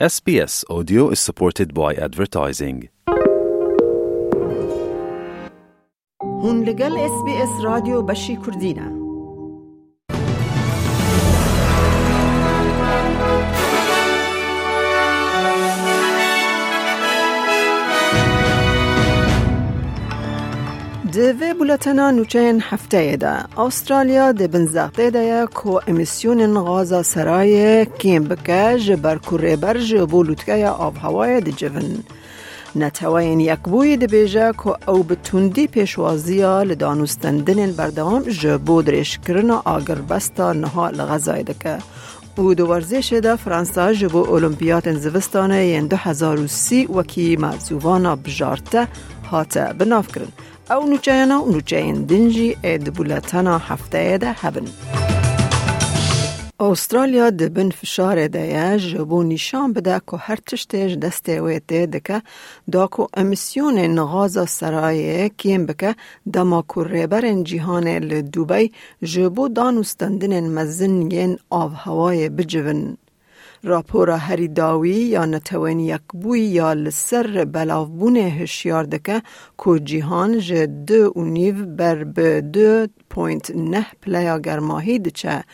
SBS Audio is supported by advertising. هون لگل اس بی اس رادیو بشی کردینه دوی بولتنا نوچین هفته ده. استرالیا ده بنزاقته ده کو امیسیون غازا سرای کیم بکه جبر کره بر جبو لوتکه آب هوای ده جون نتوین یک بوی ده بیجه که او به تندی پیشوازیا لدانوستندن بردوام جبو درش کرن آگر بستا نها لغزای دکه. او دو ورزش ده فرانسا جبو اولمپیات زوستانه ین دو هزار و سی وکی مرزووانا بجارته هاته بناف او نوچاینا و نوچاین دنجی اید بولتنا هفته ده هبن. استرالیا دبن فشار ده جبو نشان بده که هر تشتیج دسته ویته دکه دا که امیسیون نغاز سرایه کیم بکه دما کربرن جیهان لدوبی جبو دانوستندن مزن آب هوای بجون. راپورا هری داوی یا نتوین یک بوی یا لسر بلاوبون هشیار دکه که جیهان جه دو و نیو بر به دو پوینت نه پلیا گرماهی دچه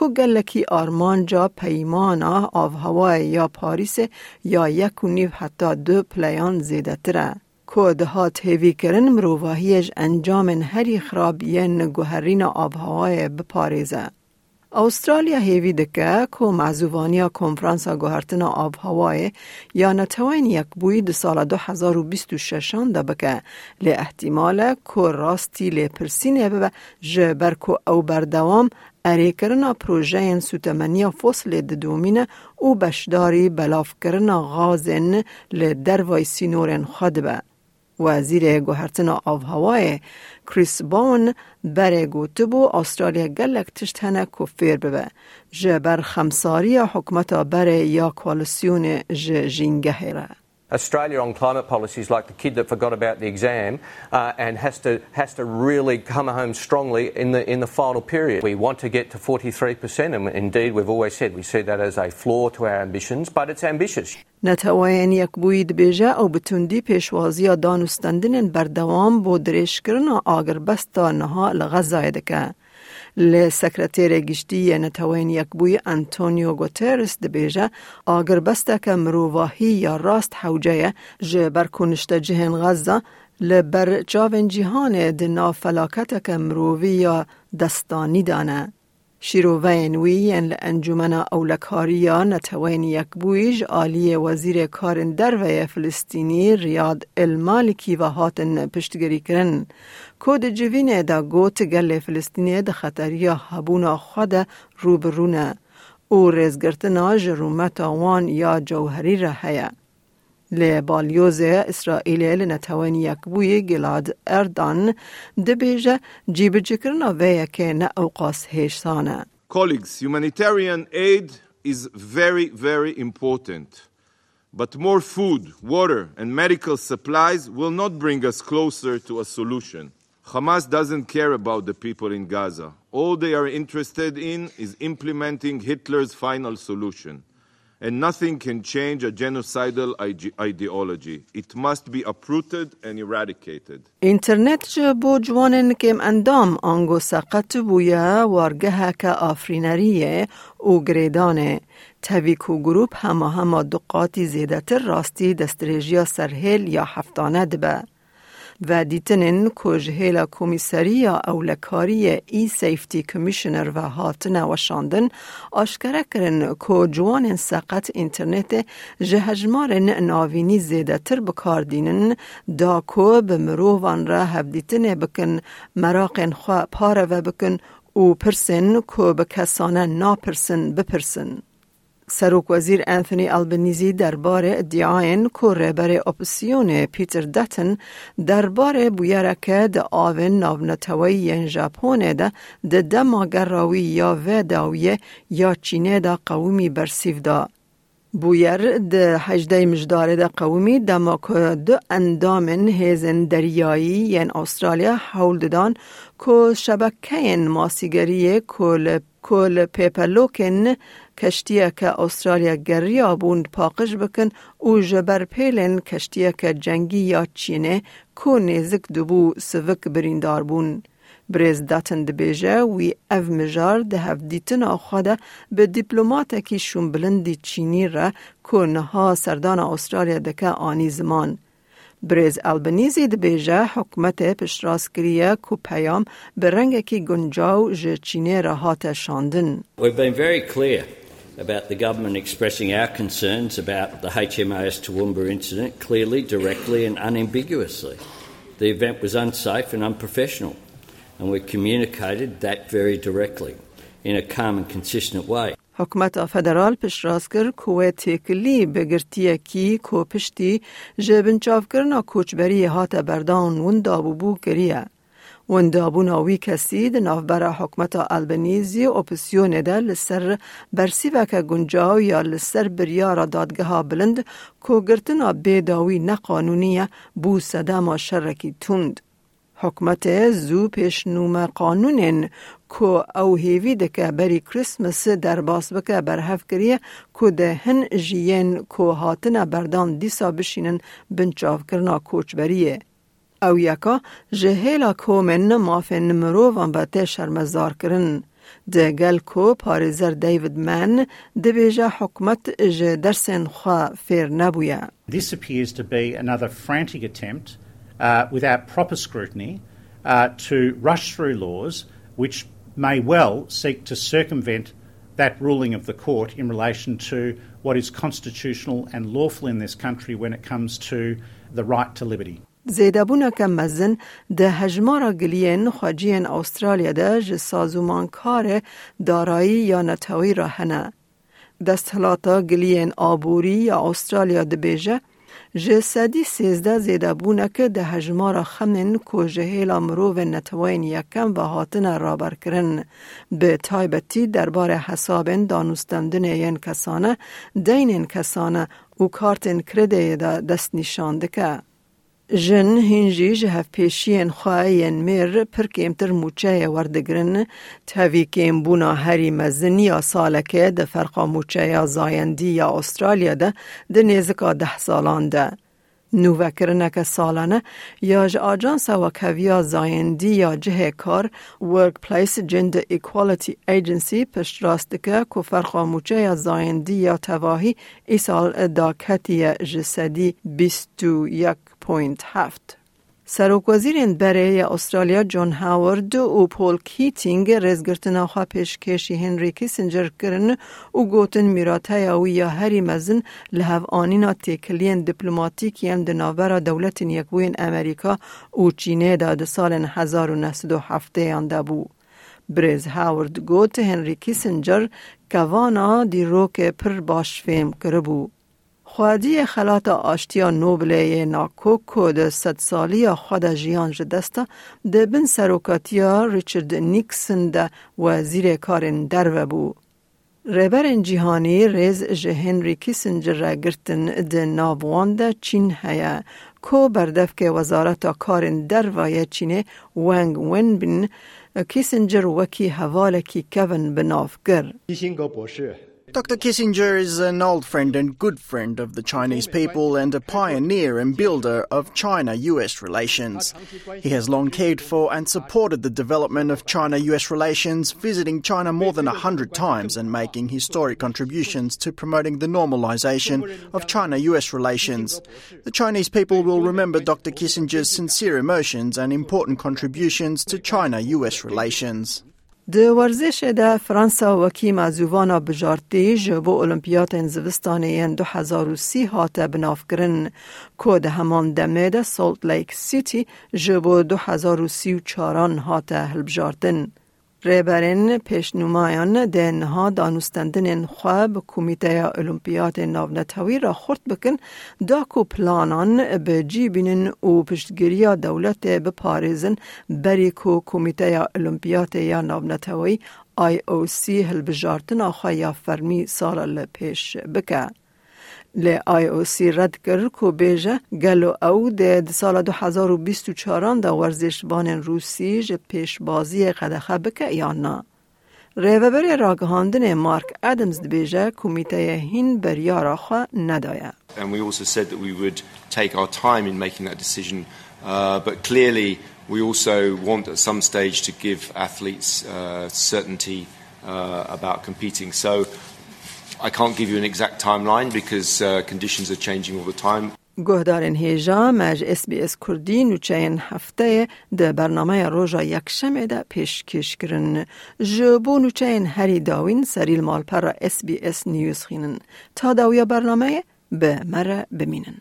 که گلکی آرمان جا پیمانا آف هوای یا پاریس یا یک و نیو حتی دو پلیان زیده تره. که دهات هیوی کرن مروواهیش انجام هری خراب ین گوهرین آب هوای بپاریزه. استرالیا دکه که معزوانیا کنفرانسا گوهرتنا آب هوای یا یک بوی ده سال 2026 ده بکه لی احتمال که راستی لی پرسینه ببه جبر که او بردوام اری کرنا پروژه سوتمنیا فصل ده دومینه او بشداری وزیر گوهرتنا آب هوای کریس باون بره گوته بو استرالیا گلک تشت هنه کفیر ببه. جبر خمساری حکمت بره یا کوالسیون جینگه هره Australia on climate policy is like the kid that forgot about the exam uh, and has to has to really come home strongly in the in the final period. We want to get to 43%, and indeed we've always said we see that as a flaw to our ambitions, but it's ambitious. نتوان یک بوید بیجه او بتوندی پیشوازی دانستندن بردوام بو درش کرنا آگر بستا نها لغزای دکه. لی سکرتیر گشتی نتوین یک بوی انتونیو گوترس دبیجه آگر بسته که مروواهی یا راست حوجه جه برکنشت جهن غزه لبر جاون جهان دنا فلاکت که مرووی یا دستانی دانه. شیروین وی لانجمن اولکاریا نتوین یک بویج آلی وزیر کارن دروی فلسطینی ریاد المالکی و هاتن پشتگری کرن. کود جوین دا گوت گل فلسطینی دا خطریا هبونا خود روبرونه. او رزگرتنا جرومت آوان یا جوهری را هیا. لبالیوز اسرائیل لنتوان یک بوی گلاد اردان دبیجه جیب جکرنا ویا که نه اوقاس هیشسانه. Colleagues, humanitarian aid is very, very important. But more food, water, and medical supplies will not bring us closer to a solution. Hamas doesn't care about the people in Gaza. All they are interested in is implementing Hitler's final solution. And nothing can change a genocidal ideology. It must be uprooted and eradicated. اینترنت جو بو جوانن کم اندام آنگو سقط بویا وارگه که آفرینریه او گریدانه تویکو گروپ همه همه دقاتی زیده تر راستی دستریجیا سرهل یا هفتانه دبه. و دیتنن کجهیلا کمیسریا اولکاری ای سیفتی کمیشنر و هاتن و شاندن آشکره کرن که جوان سقط اینترنت جهجمارن ناوینی زیده تر بکاردینن دا که به مرووان را هفدیتن بکن مراقن خواه پاره و بکن او پرسن که به کسانه ناپرسن بپرسن. سروک وزیر انتونی البنیزی درباره ادعاین که رهبر اپسیون پیتر دتن درباره بویرکه ده آون ناونتوی ین ژاپن ده ده دما گراوی یا و داویه یا چینه ده قومی برسیف ده. بویر ده هجده مجدار ده قومی دما که دو اندامن هیزن دریایی ین استرالیا حول دادن که شبکه ماسیگری کل کل پیپلوکن کشتیه که استرالیا گریا بوند پاقش بکن او جبر پیلن کشتیه که جنگی یا چینه کو نزک دبو سوک بریندار بون. بریز داتن دبیجه وی او مجار ده هف دیتن آخواده به دیپلوماتکی شون بلندی چینی را که نها سردان استرالیا دکه آنی زمان. بریز البنیزی دبیجه حکمت پشراس کریه که پیام به رنگ کی گنجاو جه چینی را شاندن. We've been very clear about the government expressing our concerns about the HMAS Toowoomba incident clearly, directly and unambiguously. The event was unsafe and unprofessional and we communicated that very directly in a calm and consistent way. حکومت فدرال پشراس کر کوه تکلی بگرتیه کی کو پشتی جبن چاف کرنا کوچبری هات بردان ون دابو بو کریه. ون دابو ناوی کسی ده نافبرا حکمت البنیزی اپسیون ده لسر برسی وکا گنجاو یا لسر بریارا دادگاه بلند کو گرتنا بیداوی نقانونیه بو صدام شرکی توند. حکمت زو پیش نوم قانونین کو او هیوی دکه بری کریسمس در باس بکه بر هف کریه کو ده هن جیین کو هاتن بردان دیسا بشینن بنچاف کرنا کوچ بریه. او یکا جهیلا کو من مافن مرو وان باته شرمزار کرن. ده گل کو پارزر دیوید من ده بیجا حکمت جه درسن خواه فیر نبویا. This appears to be another frantic attempt uh, without proper scrutiny uh, to rush through laws which may well seek to circumvent that ruling of the court in relation to what is constitutional and lawful in this country when it comes to the right to liberty. زیدابونا که مزن ده هجمارا گلین خواجین استرالیا ده جه سازومان کار دارایی یا نتاوی را هنه. دستهلاتا گلین آبوری یا استرالیا ده بیجه جه سدی سیزده زیده بونه که ده هجمارا خمن که جهیلا مروو نتوین یکم و هاتن رابر کرن به تایبتی درباره حسابن دانستمدن این کسانه دین کسانه و کارتن کرده ده دست نشانده که. Jin hin jî ji hevpêşiyên xwe yên mêr pir kêmtir mûçeyê werdigirin tevî kêmbûna herî mezin ya salekê di ferqa mûçeya zayendî ya Australya de di nêzika deh salan de. Nûvekirineke salane ya ji Ajansa Wekheviya Zayendî ya cihê kar Workplace Gender Equality Agency piştrast dike ku ferxa mûçeya zayendî ya tevahî îsal daketiye ji sedî bîst û yek 7.7 سروکوزیر این برای استرالیا جون هاورد و پول کیتینگ رزگرتنا خواه پیشکشی هنری کیسنجر کرن و گوتن میراته و یا هری مزن لحو آنینا تیکلین دپلوماتیکی هم دناورا دولت یکوین امریکا و چینه داد سال 1907 یانده بو. بریز هاورد گوت هنری کیسنجر کوانا دیروک پر باش فیم کربو. خوادی خلات آشتیا نوبله ناکو کود صد سالی خود جیان جدستا ده بن سروکاتیا ریچرد نیکسن ده وزیر کارن در بو. ریبر جیهانی ریز جه هنری کیسنجر را گرتن ده نابوان ده چین هیا کو بردف که وزارت کارن در وای چینه ونگ ون بن کیسنجر وکی حوالکی کون بناف گر. Dr. Kissinger is an old friend and good friend of the Chinese people and a pioneer and builder of China US relations. He has long cared for and supported the development of China US relations, visiting China more than a hundred times and making historic contributions to promoting the normalization of China US relations. The Chinese people will remember Dr. Kissinger's sincere emotions and important contributions to China US relations. د ورزش ده فرانسا وکی مزووانا بجارتی جبو اولمپیات زوستانی 2030 هات بناف کرن که ده همان دمه ده سولت لیک سیتی جبو 2034 هات هلبجارتن. ریبرین پیشنمایان دنها دانستندن خواب کمیته اولمپیات ناونتوی را خورد بکن دا کو پلانان به جیبینن و پشتگیری دولت بپارزن بری کو کمیته اولمپیات یا ناونتوی سی هلبجارتن آخوا یا فرمی سال پیش بکه. لی آی او سی رد کرد که بیجه گلو او ده سال 2024 ده ورزشبان روسی جه پیش بازی قدخه بکه یا نه. ریوبر راگهاندن مارک ادمز دبیجه کمیته هین بریارا خوا ندایه. And we also said that we would take our time in making that decision, uh, but clearly we also want at some stage to give athletes uh, certainty uh, about competing. So گهدارن هیجا مج اس بی اس کردی نوچین هفته ده برنامه روژا یکشمه ده پیشکش کرن جبو نوچین هری داوین سریل مال پر اس بی اس نیوز خینن. تا داویا برنامه به مره بمینن.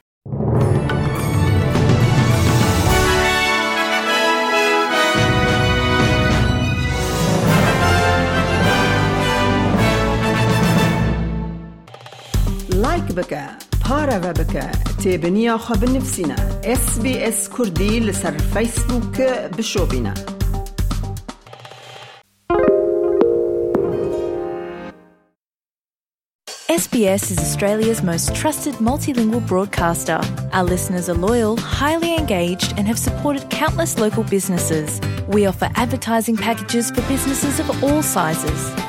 لایک بکه پارە بە بکە تێبنییا خە بنفسینە SسBS کوردی لەسەر فیسبووک بشۆبینە. SBS is Australia's most trusted multilingual broadcaster. Our listeners are loyal, highly engaged, and have supported countless local businesses. We offer advertising packages for businesses of all sizes.